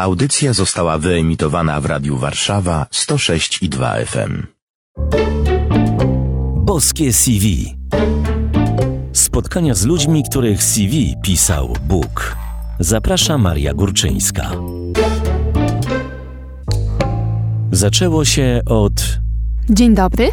Audycja została wyemitowana w Radiu Warszawa 106 i 2 FM. Boskie CV. Spotkania z ludźmi, których CV pisał Bóg. Zaprasza Maria Górczyńska. Zaczęło się od Dzień dobry.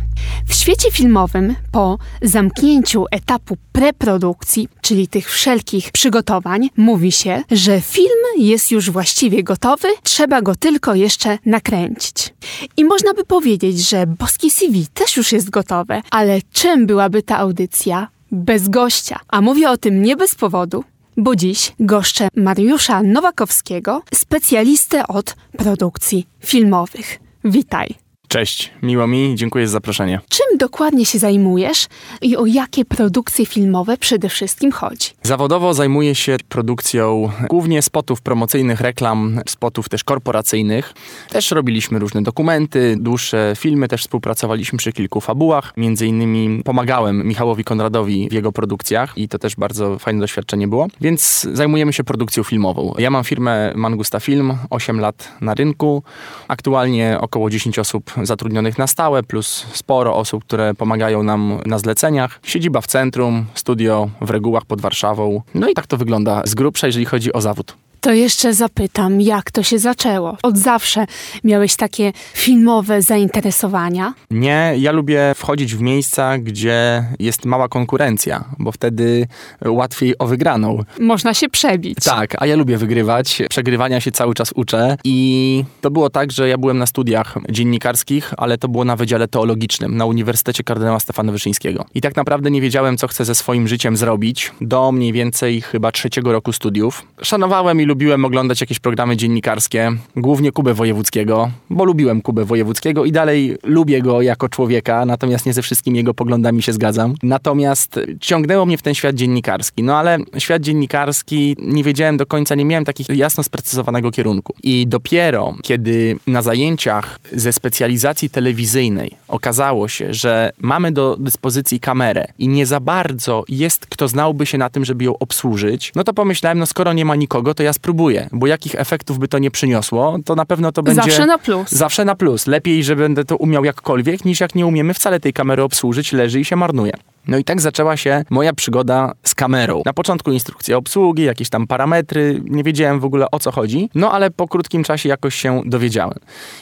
W świecie filmowym po zamknięciu etapu preprodukcji, czyli tych wszelkich przygotowań, mówi się, że film jest już właściwie gotowy, trzeba go tylko jeszcze nakręcić. I można by powiedzieć, że Boski CV też już jest gotowe, ale czym byłaby ta audycja bez gościa? A mówię o tym nie bez powodu, bo dziś goszczę Mariusza Nowakowskiego, specjalistę od produkcji filmowych. Witaj. Cześć, miło mi, dziękuję za zaproszenie. Czym dokładnie się zajmujesz i o jakie produkcje filmowe przede wszystkim chodzi? Zawodowo zajmuję się produkcją głównie spotów promocyjnych, reklam, spotów też korporacyjnych. Też robiliśmy różne dokumenty, dłuższe filmy, też współpracowaliśmy przy kilku fabułach. Między innymi pomagałem Michałowi Konradowi w jego produkcjach i to też bardzo fajne doświadczenie było. Więc zajmujemy się produkcją filmową. Ja mam firmę Mangusta Film, 8 lat na rynku. Aktualnie około 10 osób zatrudnionych na stałe, plus sporo osób, które pomagają nam na zleceniach. Siedziba w centrum, studio w regułach pod Warszawą. No i tak to wygląda z grubsza, jeżeli chodzi o zawód. To jeszcze zapytam, jak to się zaczęło? Od zawsze miałeś takie filmowe zainteresowania? Nie, ja lubię wchodzić w miejsca, gdzie jest mała konkurencja, bo wtedy łatwiej o wygraną. Można się przebić. Tak, a ja lubię wygrywać. Przegrywania się cały czas uczę i to było tak, że ja byłem na studiach dziennikarskich, ale to było na Wydziale Teologicznym na Uniwersytecie Kardynała Stefana Wyszyńskiego. I tak naprawdę nie wiedziałem, co chcę ze swoim życiem zrobić do mniej więcej chyba trzeciego roku studiów. Szanowałem i lubiłem oglądać jakieś programy dziennikarskie, głównie Kubę Wojewódzkiego, bo lubiłem Kubę Wojewódzkiego i dalej lubię go jako człowieka, natomiast nie ze wszystkimi jego poglądami się zgadzam. Natomiast ciągnęło mnie w ten świat dziennikarski. No ale świat dziennikarski nie wiedziałem do końca, nie miałem takich jasno sprecyzowanego kierunku. I dopiero kiedy na zajęciach ze specjalizacji telewizyjnej okazało się, że mamy do dyspozycji kamerę i nie za bardzo jest kto znałby się na tym, żeby ją obsłużyć, no to pomyślałem, no skoro nie ma nikogo, to ja spróbuję, bo jakich efektów by to nie przyniosło, to na pewno to będzie... Zawsze na plus. Zawsze na plus. Lepiej, że będę to umiał jakkolwiek, niż jak nie umiemy wcale tej kamery obsłużyć, leży i się marnuje. No i tak zaczęła się moja przygoda z kamerą. Na początku instrukcja obsługi, jakieś tam parametry, nie wiedziałem w ogóle o co chodzi, no ale po krótkim czasie jakoś się dowiedziałem.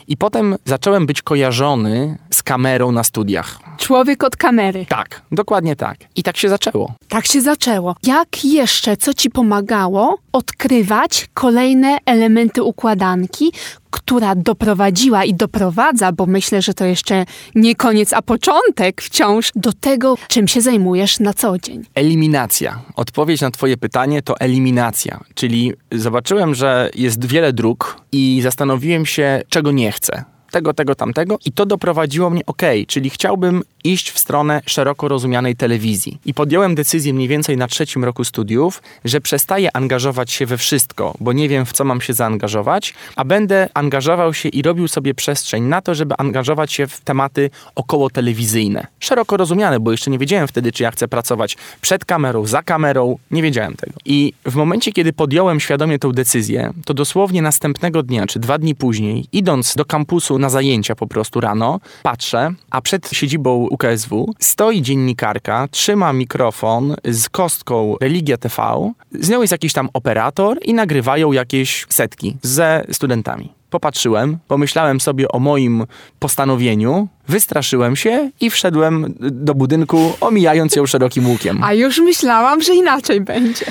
I potem zacząłem być kojarzony z kamerą na studiach. Człowiek od kamery. Tak, dokładnie tak. I tak się zaczęło. Tak się zaczęło. Jak jeszcze, co ci pomagało odkrywać kolejne elementy układanki, która doprowadziła i doprowadza, bo myślę, że to jeszcze nie koniec, a początek wciąż do tego, czym się zajmujesz na co dzień. Eliminacja. Odpowiedź na Twoje pytanie to eliminacja. Czyli zobaczyłem, że jest wiele dróg i zastanowiłem się, czego nie chcę tego, tego, tamtego i to doprowadziło mnie, ok, czyli chciałbym iść w stronę szeroko rozumianej telewizji. I podjąłem decyzję mniej więcej na trzecim roku studiów, że przestaję angażować się we wszystko, bo nie wiem w co mam się zaangażować, a będę angażował się i robił sobie przestrzeń na to, żeby angażować się w tematy około telewizyjne. Szeroko rozumiane, bo jeszcze nie wiedziałem wtedy, czy ja chcę pracować przed kamerą, za kamerą, nie wiedziałem tego. I w momencie, kiedy podjąłem świadomie tę decyzję, to dosłownie następnego dnia, czy dwa dni później, idąc do kampusu na zajęcia po prostu rano, patrzę, a przed siedzibą UKSW stoi dziennikarka, trzyma mikrofon z kostką Religia TV, z nią jest jakiś tam operator i nagrywają jakieś setki ze studentami. Popatrzyłem, pomyślałem sobie o moim postanowieniu, wystraszyłem się i wszedłem do budynku, omijając ją szerokim łukiem. A już myślałam, że inaczej będzie.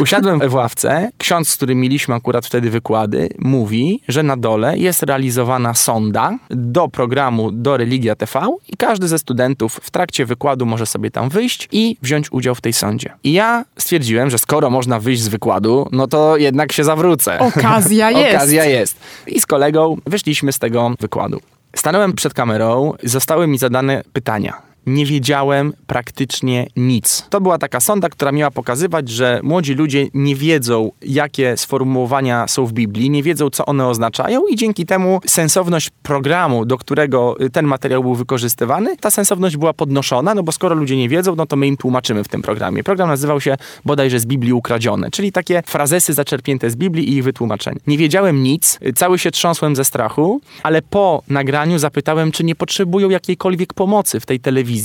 Usiadłem w ławce. Ksiądz, z którym mieliśmy akurat wtedy wykłady, mówi, że na dole jest realizowana sonda do programu do Religia TV i każdy ze studentów w trakcie wykładu może sobie tam wyjść i wziąć udział w tej sondzie. I ja stwierdziłem, że skoro można wyjść z wykładu, no to jednak się zawrócę. Okazja jest. Okazja jest. I z kolegą wyszliśmy z tego wykładu. Stanąłem przed kamerą, zostały mi zadane pytania. Nie wiedziałem praktycznie nic. To była taka sonda, która miała pokazywać, że młodzi ludzie nie wiedzą, jakie sformułowania są w Biblii, nie wiedzą, co one oznaczają i dzięki temu sensowność programu, do którego y, ten materiał był wykorzystywany, ta sensowność była podnoszona, no bo skoro ludzie nie wiedzą, no to my im tłumaczymy w tym programie. Program nazywał się bodajże z Biblii ukradzione, czyli takie frazesy zaczerpnięte z Biblii i ich wytłumaczenie. Nie wiedziałem nic, y, cały się trząsłem ze strachu, ale po nagraniu zapytałem, czy nie potrzebują jakiejkolwiek pomocy w tej telewizji,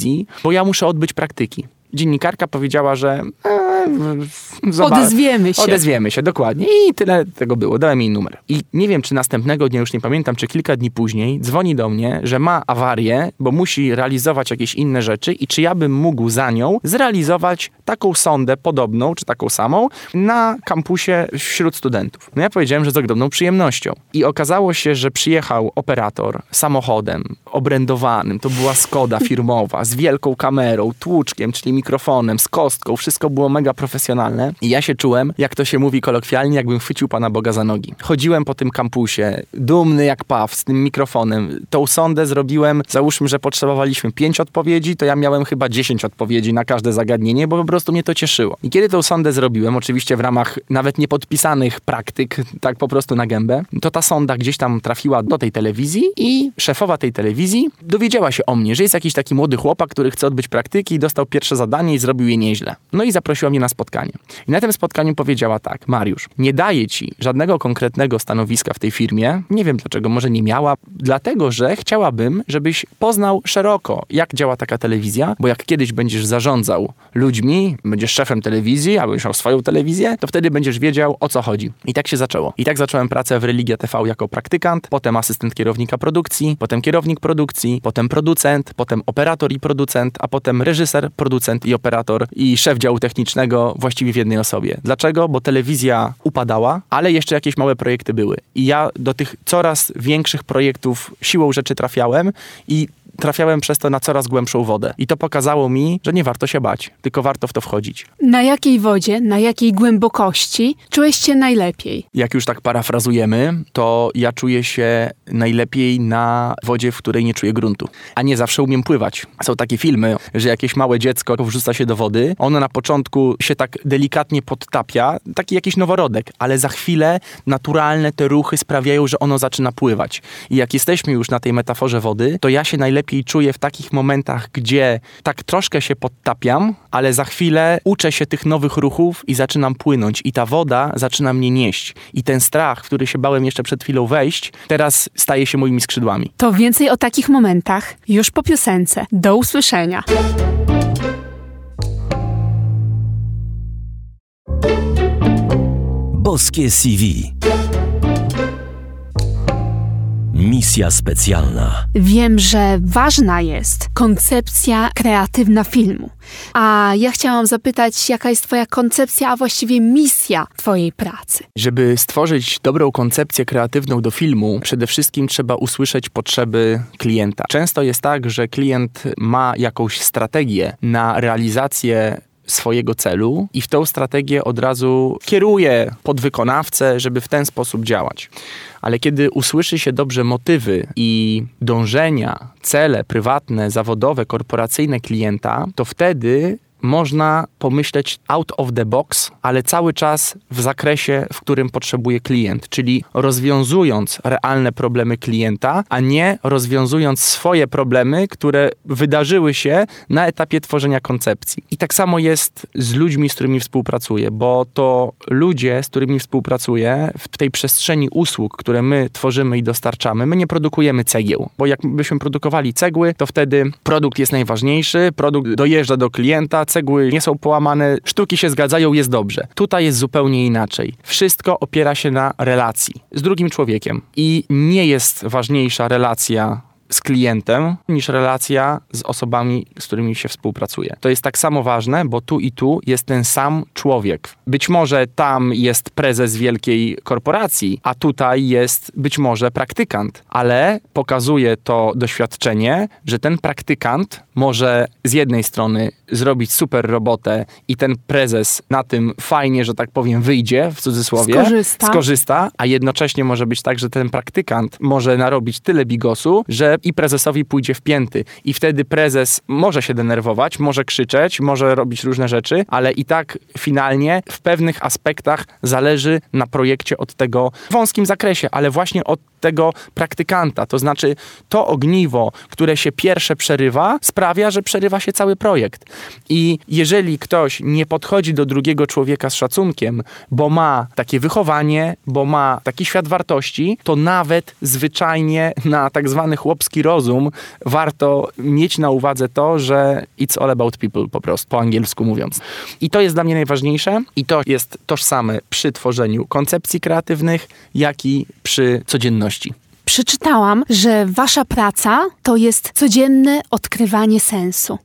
bo ja muszę odbyć praktyki. Dziennikarka powiedziała, że e, zoba- Odezwiemy się. Odezwiemy się, dokładnie. I tyle tego było. Dałem jej numer. I nie wiem, czy następnego dnia, już nie pamiętam, czy kilka dni później, dzwoni do mnie, że ma awarię, bo musi realizować jakieś inne rzeczy i czy ja bym mógł za nią zrealizować taką sondę podobną, czy taką samą, na kampusie wśród studentów. No ja powiedziałem, że z ogromną przyjemnością. I okazało się, że przyjechał operator samochodem obrędowanym, to była Skoda firmowa, z wielką kamerą, tłuczkiem, czyli mikrofonem, z kostką, wszystko było mega profesjonalne. I ja się czułem, jak to się mówi kolokwialnie, jakbym chwycił Pana Boga za nogi. Chodziłem po tym kampusie, dumny jak paw, z tym mikrofonem. Tą sondę zrobiłem, załóżmy, że potrzebowaliśmy pięć odpowiedzi, to ja miałem chyba 10 odpowiedzi na każde zagadnienie, bo po prostu mnie to cieszyło. I kiedy tą sondę zrobiłem, oczywiście w ramach nawet niepodpisanych praktyk, tak po prostu na gębę, to ta sonda gdzieś tam trafiła do tej telewizji i szefowa tej telewizji dowiedziała się o mnie, że jest jakiś taki młody chłopak, który chce odbyć praktyki dostał pierwsze zadanie i zrobił je nieźle. No i zaprosiła mnie na spotkanie. I na tym spotkaniu powiedziała tak, Mariusz, nie daję ci żadnego konkretnego stanowiska w tej firmie, nie wiem dlaczego, może nie miała, dlatego, że chciałabym, żebyś poznał szeroko, jak działa taka telewizja, bo jak kiedyś będziesz zarządzał ludźmi, będziesz szefem telewizji, albo będziesz miał swoją telewizję, to wtedy będziesz wiedział, o co chodzi. I tak się zaczęło. I tak zacząłem pracę w Religia TV jako praktykant, potem asystent kierownika produkcji, potem kierownik produkcji, potem producent, potem operator i producent, a potem reżyser, producent i operator i szef działu technicznego właściwie w jednej osobie. Dlaczego? Bo telewizja upadała, ale jeszcze jakieś małe projekty były. I ja do tych coraz większych projektów siłą rzeczy trafiałem i trafiałem przez to na coraz głębszą wodę. I to pokazało mi, że nie warto się bać, tylko warto w to wchodzić. Na jakiej wodzie, na jakiej głębokości czułeś się najlepiej? Jak już tak parafrazujemy, to ja czuję się najlepiej na wodzie, w której nie czuję gruntu. A nie zawsze umiem pływać. Są takie filmy, że jakieś małe dziecko wrzuca się do wody, ono na początku się tak delikatnie podtapia, taki jakiś noworodek, ale za chwilę naturalne te ruchy sprawiają, że ono zaczyna pływać. I jak jesteśmy już na tej metaforze wody, to ja się najlepiej czuję w takich momentach, gdzie tak troszkę się podtapiam, ale za chwilę uczę się tych nowych ruchów i zaczynam płynąć. I ta woda zaczyna mnie nieść. I ten strach, w który się bałem jeszcze przed chwilą wejść, teraz staje się moimi skrzydłami. To więcej o takich momentach już po piosence. Do usłyszenia. Boskie CV. Misja specjalna. Wiem, że ważna jest koncepcja kreatywna filmu. A ja chciałam zapytać, jaka jest Twoja koncepcja, a właściwie misja Twojej pracy? Żeby stworzyć dobrą koncepcję kreatywną do filmu, przede wszystkim trzeba usłyszeć potrzeby klienta. Często jest tak, że klient ma jakąś strategię na realizację swojego celu i w tą strategię od razu kieruje podwykonawcę, żeby w ten sposób działać. Ale kiedy usłyszy się dobrze motywy i dążenia, cele prywatne, zawodowe, korporacyjne klienta, to wtedy można pomyśleć out of the box, ale cały czas w zakresie, w którym potrzebuje klient, czyli rozwiązując realne problemy klienta, a nie rozwiązując swoje problemy, które wydarzyły się na etapie tworzenia koncepcji. I tak samo jest z ludźmi, z którymi współpracuję, bo to ludzie, z którymi współpracuję w tej przestrzeni usług, które my tworzymy i dostarczamy, my nie produkujemy cegieł, bo jakbyśmy produkowali cegły, to wtedy produkt jest najważniejszy, produkt dojeżdża do klienta, cegły nie są połamane, sztuki się zgadzają, jest dobrze. Tutaj jest zupełnie inaczej. Wszystko opiera się na relacji z drugim człowiekiem i nie jest ważniejsza relacja z klientem niż relacja z osobami, z którymi się współpracuje. To jest tak samo ważne, bo tu i tu jest ten sam człowiek. Być może tam jest prezes wielkiej korporacji, a tutaj jest być może praktykant, ale pokazuje to doświadczenie, że ten praktykant może z jednej strony zrobić super robotę i ten prezes na tym fajnie, że tak powiem, wyjdzie w cudzysłowie, Skorzysta. skorzysta a jednocześnie może być tak, że ten praktykant może narobić tyle bigosu, że i prezesowi pójdzie w pięty. I wtedy prezes może się denerwować, może krzyczeć, może robić różne rzeczy, ale i tak finalnie w pewnych aspektach zależy na projekcie od tego wąskim zakresie, ale właśnie od tego praktykanta. To znaczy to ogniwo, które się pierwsze przerywa, sprawia, że przerywa się cały projekt. I jeżeli ktoś nie podchodzi do drugiego człowieka z szacunkiem, bo ma takie wychowanie, bo ma taki świat wartości, to nawet zwyczajnie na tak zwany chłopski rozum warto mieć na uwadze to, że it's all about people po prostu, po angielsku mówiąc. I to jest dla mnie najważniejsze i to jest tożsame przy tworzeniu koncepcji kreatywnych, jak i przy codzienności. Przeczytałam, że wasza praca to jest codzienne odkrywanie sensu.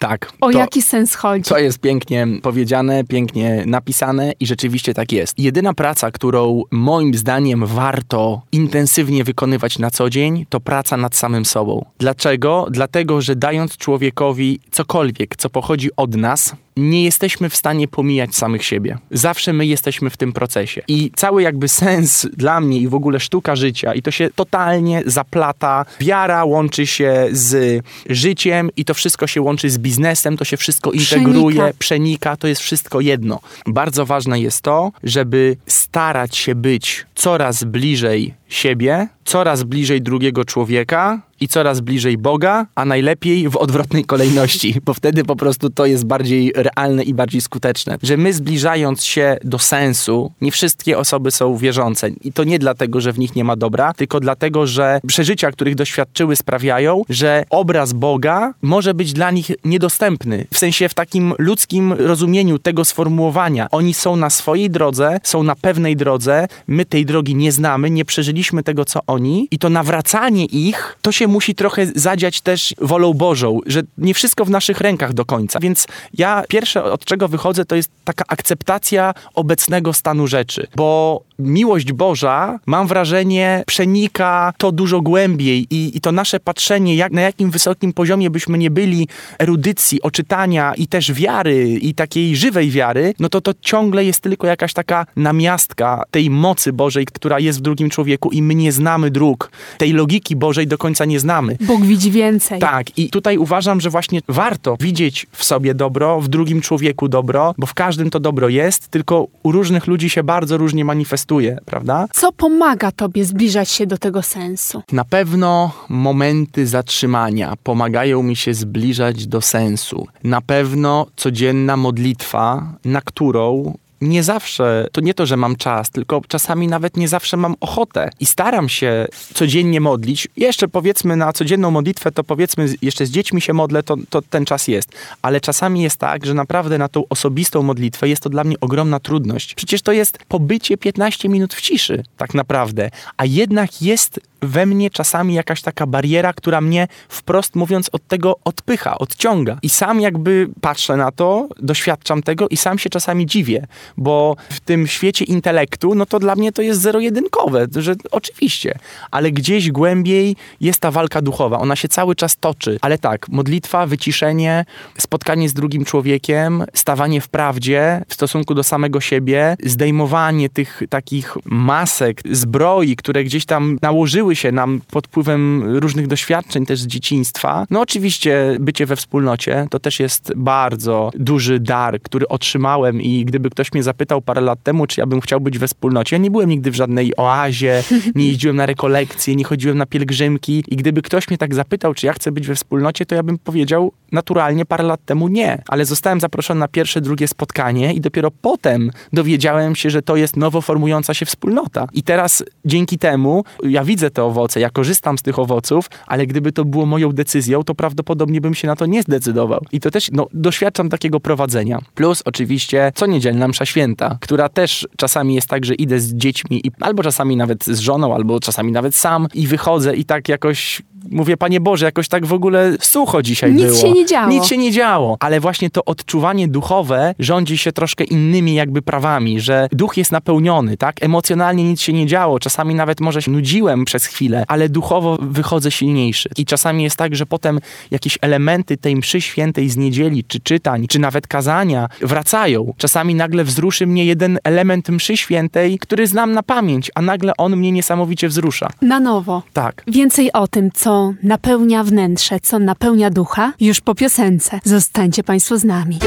Tak. O jaki sens chodzi? To jest pięknie powiedziane, pięknie napisane i rzeczywiście tak jest. Jedyna praca, którą moim zdaniem warto intensywnie wykonywać na co dzień, to praca nad samym sobą. Dlaczego? Dlatego, że dając człowiekowi cokolwiek, co pochodzi od nas, nie jesteśmy w stanie pomijać samych siebie. Zawsze my jesteśmy w tym procesie. I cały jakby sens dla mnie i w ogóle sztuka życia, i to się totalnie zaplata. Wiara łączy się z życiem i to wszystko się łączy z biznesem, to się wszystko integruje, Przenika. przenika, to jest wszystko jedno. Bardzo ważne jest to, żeby starać się być coraz bliżej siebie, coraz bliżej drugiego człowieka i coraz bliżej Boga, a najlepiej w odwrotnej kolejności, bo wtedy po prostu to jest bardziej realne i bardziej skuteczne. Że my zbliżając się do sensu, nie wszystkie osoby są wierzące i to nie dlatego, że w nich nie ma dobra, tylko dlatego, że przeżycia, których doświadczyły sprawiają, że obraz Boga może być dla nich niedostępny. W sensie w takim ludzkim rozumieniu tego sformułowania. Oni są na swojej drodze, są na pewnej drodze, my tej drogi nie znamy, nie przeżyliśmy tego, co oni i to nawracanie ich, to się musi trochę zadziać też wolą Bożą, że nie wszystko w naszych rękach do końca. Więc ja pierwsze, od czego wychodzę, to jest taka akceptacja obecnego stanu rzeczy, bo miłość Boża, mam wrażenie, przenika to dużo głębiej i, i to nasze patrzenie, jak, na jakim wysokim poziomie byśmy nie byli erudycji, oczytania i też wiary i takiej żywej wiary, no to to ciągle jest tylko jakaś taka namiastka tej mocy Bożej, która jest w drugim człowieku i my nie znamy dróg. Tej logiki Bożej do końca nie znamy. Bóg widzi więcej. Tak, i tutaj uważam, że właśnie warto widzieć w sobie dobro, w drugim człowieku dobro, bo w każdym to dobro jest, tylko u różnych ludzi się bardzo różnie manifestuje, prawda? Co pomaga tobie zbliżać się do tego sensu? Na pewno momenty zatrzymania pomagają mi się zbliżać do sensu. Na pewno codzienna modlitwa, na którą nie zawsze, to nie to, że mam czas, tylko czasami nawet nie zawsze mam ochotę i staram się codziennie modlić. Jeszcze powiedzmy na codzienną modlitwę, to powiedzmy jeszcze z dziećmi się modlę, to, to ten czas jest. Ale czasami jest tak, że naprawdę na tą osobistą modlitwę jest to dla mnie ogromna trudność. Przecież to jest pobycie 15 minut w ciszy, tak naprawdę. A jednak jest we mnie czasami jakaś taka bariera, która mnie wprost mówiąc od tego odpycha, odciąga. I sam jakby patrzę na to, doświadczam tego i sam się czasami dziwię, bo w tym świecie intelektu, no to dla mnie to jest zero-jedynkowe, że oczywiście, ale gdzieś głębiej jest ta walka duchowa, ona się cały czas toczy. Ale tak, modlitwa, wyciszenie, spotkanie z drugim człowiekiem, stawanie w prawdzie w stosunku do samego siebie, zdejmowanie tych takich masek, zbroi, które gdzieś tam nałożyły się nam pod wpływem różnych doświadczeń też z dzieciństwa. No oczywiście bycie we wspólnocie to też jest bardzo duży dar, który otrzymałem i gdyby ktoś mnie zapytał parę lat temu, czy ja bym chciał być we wspólnocie, ja nie byłem nigdy w żadnej oazie, nie jeździłem na rekolekcje, nie chodziłem na pielgrzymki i gdyby ktoś mnie tak zapytał, czy ja chcę być we wspólnocie, to ja bym powiedział naturalnie parę lat temu nie. Ale zostałem zaproszony na pierwsze, drugie spotkanie i dopiero potem dowiedziałem się, że to jest nowo formująca się wspólnota. I teraz dzięki temu ja widzę te owoce, ja korzystam z tych owoców, ale gdyby to było moją decyzją, to prawdopodobnie bym się na to nie zdecydował. I to też, no, doświadczam takiego prowadzenia. Plus oczywiście co niedzielna msza święta, która też czasami jest tak, że idę z dziećmi i albo czasami nawet z żoną, albo czasami nawet sam i wychodzę i tak jakoś mówię, Panie Boże, jakoś tak w ogóle sucho dzisiaj Nic było. się nie działo. Nic się nie działo. Ale właśnie to odczuwanie duchowe rządzi się troszkę innymi jakby prawami, że duch jest napełniony, tak? Emocjonalnie nic się nie działo. Czasami nawet może się nudziłem przez chwilę, ale duchowo wychodzę silniejszy. I czasami jest tak, że potem jakieś elementy tej mszy świętej z niedzieli, czy czytań, czy nawet kazania wracają. Czasami nagle wzruszy mnie jeden element mszy świętej, który znam na pamięć, a nagle on mnie niesamowicie wzrusza. Na nowo. Tak. Więcej o tym, co co napełnia wnętrze, co napełnia ducha, już po piosence. Zostańcie Państwo z nami.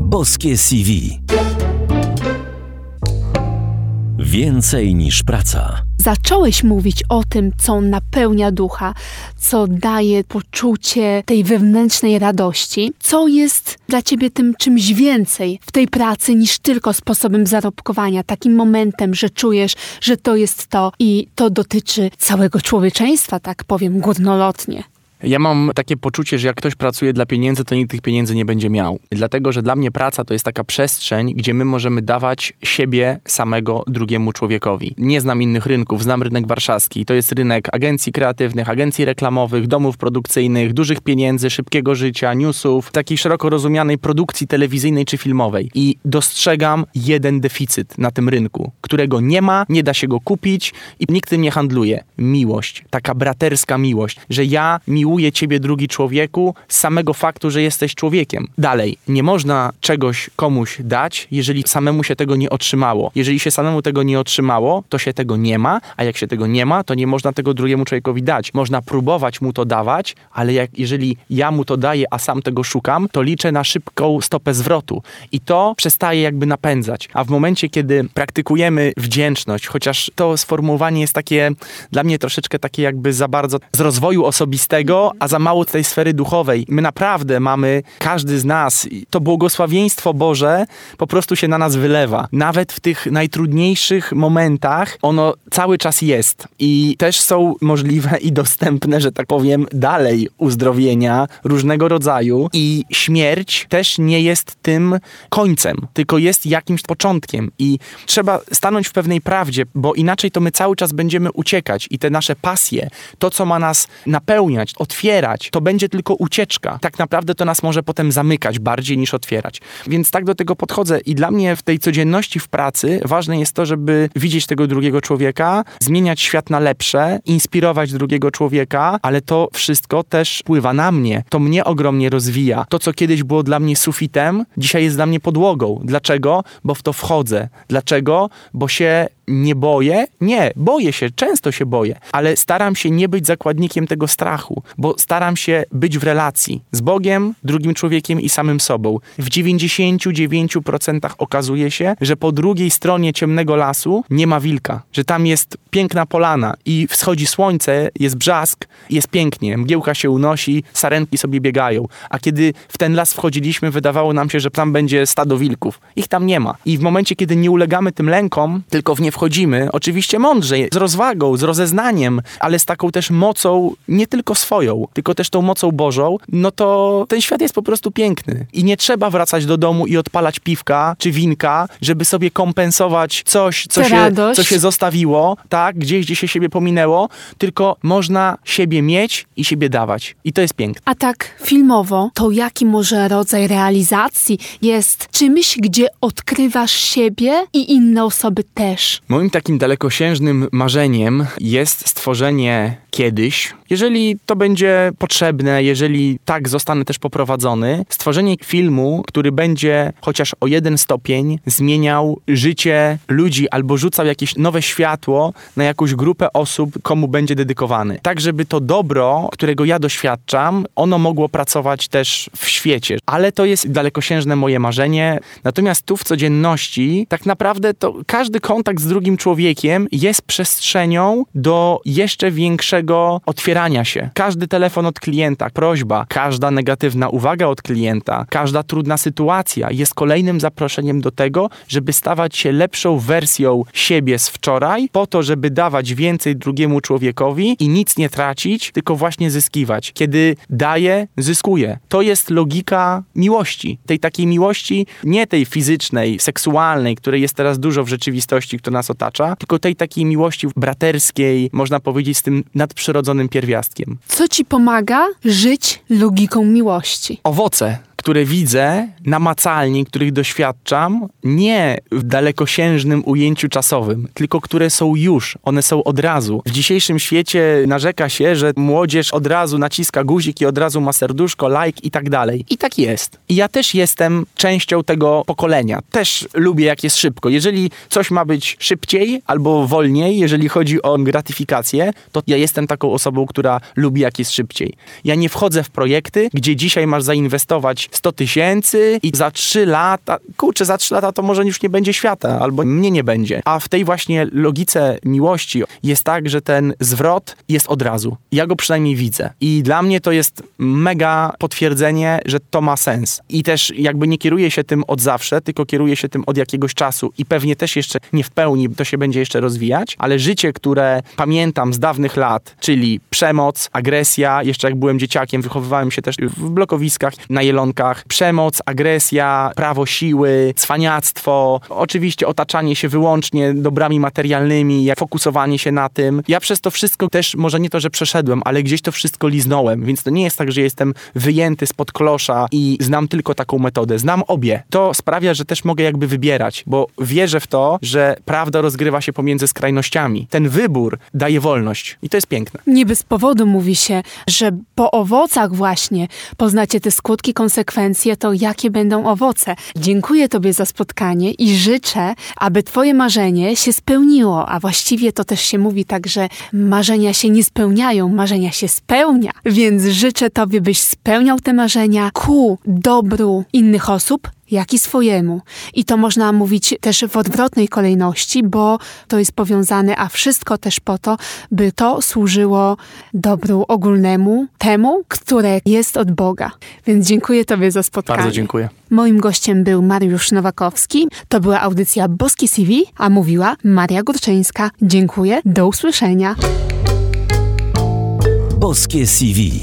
Boskie CV. Więcej niż praca. Zacząłeś mówić o tym, co napełnia ducha, co daje poczucie tej wewnętrznej radości, co jest dla ciebie tym czymś więcej w tej pracy niż tylko sposobem zarobkowania, takim momentem, że czujesz, że to jest to i to dotyczy całego człowieczeństwa, tak powiem górnolotnie. Ja mam takie poczucie, że jak ktoś pracuje dla pieniędzy, to nikt tych pieniędzy nie będzie miał. Dlatego, że dla mnie praca to jest taka przestrzeń, gdzie my możemy dawać siebie samego drugiemu człowiekowi. Nie znam innych rynków, znam rynek warszawski. To jest rynek agencji kreatywnych, agencji reklamowych, domów produkcyjnych, dużych pieniędzy, szybkiego życia, newsów, takiej szeroko rozumianej produkcji telewizyjnej czy filmowej. I dostrzegam jeden deficyt na tym rynku, którego nie ma, nie da się go kupić i nikt tym nie handluje. Miłość. Taka braterska miłość, że ja miłuję miłuje ciebie drugi człowieku z samego faktu, że jesteś człowiekiem. Dalej, nie można czegoś komuś dać, jeżeli samemu się tego nie otrzymało. Jeżeli się samemu tego nie otrzymało, to się tego nie ma, a jak się tego nie ma, to nie można tego drugiemu człowiekowi dać. Można próbować mu to dawać, ale jak, jeżeli ja mu to daję, a sam tego szukam, to liczę na szybką stopę zwrotu i to przestaje jakby napędzać. A w momencie, kiedy praktykujemy wdzięczność, chociaż to sformułowanie jest takie dla mnie troszeczkę takie jakby za bardzo z rozwoju osobistego, a za mało tej sfery duchowej. My naprawdę mamy, każdy z nas, to błogosławieństwo Boże po prostu się na nas wylewa. Nawet w tych najtrudniejszych momentach ono cały czas jest. I też są możliwe i dostępne, że tak powiem, dalej uzdrowienia różnego rodzaju. I śmierć też nie jest tym końcem, tylko jest jakimś początkiem. I trzeba stanąć w pewnej prawdzie, bo inaczej to my cały czas będziemy uciekać i te nasze pasje, to co ma nas napełniać, otwierać, to będzie tylko ucieczka. Tak naprawdę to nas może potem zamykać bardziej niż otwierać. Więc tak do tego podchodzę i dla mnie w tej codzienności w pracy ważne jest to, żeby widzieć tego drugiego człowieka, zmieniać świat na lepsze, inspirować drugiego człowieka, ale to wszystko też wpływa na mnie. To mnie ogromnie rozwija. To, co kiedyś było dla mnie sufitem, dzisiaj jest dla mnie podłogą. Dlaczego? Bo w to wchodzę. Dlaczego? Bo się nie boję? Nie, boję się, często się boję, ale staram się nie być zakładnikiem tego strachu, bo staram się być w relacji z Bogiem, drugim człowiekiem i samym sobą. W 99% okazuje się, że po drugiej stronie ciemnego lasu nie ma wilka, że tam jest piękna polana i wschodzi słońce, jest brzask, jest pięknie, mgiełka się unosi, sarenki sobie biegają. A kiedy w ten las wchodziliśmy, wydawało nam się, że tam będzie stado wilków. Ich tam nie ma. I w momencie, kiedy nie ulegamy tym lękom, tylko w nie wchodzimy, oczywiście mądrze, z rozwagą, z rozeznaniem, ale z taką też mocą, nie tylko swoją, tylko też tą mocą Bożą, no to ten świat jest po prostu piękny. I nie trzeba wracać do domu i odpalać piwka czy winka, żeby sobie kompensować coś, co, się, co się zostawiło, tak, gdzieś, gdzie się siebie pominęło, tylko można siebie mieć i siebie dawać. I to jest piękne. A tak filmowo, to jaki może rodzaj realizacji jest czymś, gdzie odkrywasz siebie i inne osoby też? Moim takim dalekosiężnym marzeniem jest stworzenie kiedyś, jeżeli to będzie potrzebne, jeżeli tak zostanę też poprowadzony, stworzenie filmu, który będzie chociaż o jeden stopień zmieniał życie ludzi albo rzucał jakieś nowe światło na jakąś grupę osób, komu będzie dedykowany. Tak, żeby to dobro, którego ja doświadczam, ono mogło pracować też w świecie. Ale to jest dalekosiężne moje marzenie. Natomiast tu w codzienności tak naprawdę to każdy kontakt z drugim człowiekiem jest przestrzenią do jeszcze większego otwierania się. Każdy telefon od klienta, prośba, każda negatywna uwaga od klienta, każda trudna sytuacja jest kolejnym zaproszeniem do tego, żeby stawać się lepszą wersją siebie z wczoraj, po to, żeby dawać więcej drugiemu człowiekowi i nic nie tracić, tylko właśnie zyskiwać. Kiedy daje, zyskuje. To jest logika miłości. Tej takiej miłości, nie tej fizycznej, seksualnej, której jest teraz dużo w rzeczywistości, która nas otacza, tylko tej takiej miłości braterskiej, można powiedzieć, z tym nadprzyrodzonym pierwiastkiem. Co ci pomaga żyć logiką miłości? Owoce które widzę namacalnie, których doświadczam, nie w dalekosiężnym ujęciu czasowym, tylko które są już, one są od razu. W dzisiejszym świecie narzeka się, że młodzież od razu naciska guzik i od razu ma serduszko, like i tak dalej. I tak jest. I ja też jestem częścią tego pokolenia. Też lubię, jak jest szybko. Jeżeli coś ma być szybciej albo wolniej, jeżeli chodzi o gratyfikację, to ja jestem taką osobą, która lubi, jak jest szybciej. Ja nie wchodzę w projekty, gdzie dzisiaj masz zainwestować 100 tysięcy i za 3 lata, kurczę, za 3 lata to może już nie będzie świata, albo mnie nie będzie. A w tej właśnie logice miłości jest tak, że ten zwrot jest od razu. Ja go przynajmniej widzę. I dla mnie to jest mega potwierdzenie, że to ma sens. I też jakby nie kieruję się tym od zawsze, tylko kieruję się tym od jakiegoś czasu i pewnie też jeszcze nie w pełni to się będzie jeszcze rozwijać, ale życie, które pamiętam z dawnych lat, czyli przemoc, agresja, jeszcze jak byłem dzieciakiem, wychowywałem się też w blokowiskach, na jelonkach, przemoc, agresja, prawo siły, cwaniactwo, oczywiście otaczanie się wyłącznie dobrami materialnymi, jak fokusowanie się na tym. Ja przez to wszystko też, może nie to, że przeszedłem, ale gdzieś to wszystko liznąłem, więc to nie jest tak, że jestem wyjęty spod klosza i znam tylko taką metodę. Znam obie. To sprawia, że też mogę jakby wybierać, bo wierzę w to, że prawda rozgrywa się pomiędzy skrajnościami. Ten wybór daje wolność i to jest piękne. Nie bez powodu mówi się, że po owocach właśnie poznacie te skutki, konsekwencje, to jakie będą owoce. Dziękuję Tobie za spotkanie i życzę, aby Twoje marzenie się spełniło, a właściwie to też się mówi tak, że marzenia się nie spełniają, marzenia się spełnia. Więc życzę Tobie, byś spełniał te marzenia ku dobru innych osób, jak i swojemu. I to można mówić też w odwrotnej kolejności, bo to jest powiązane, a wszystko też po to, by to służyło dobru ogólnemu, temu, które jest od Boga. Więc dziękuję Tobie za spotkanie. Bardzo dziękuję. Moim gościem był Mariusz Nowakowski. To była audycja Boskie CV, a mówiła Maria Górczyńska. Dziękuję, do usłyszenia. Boskie CV.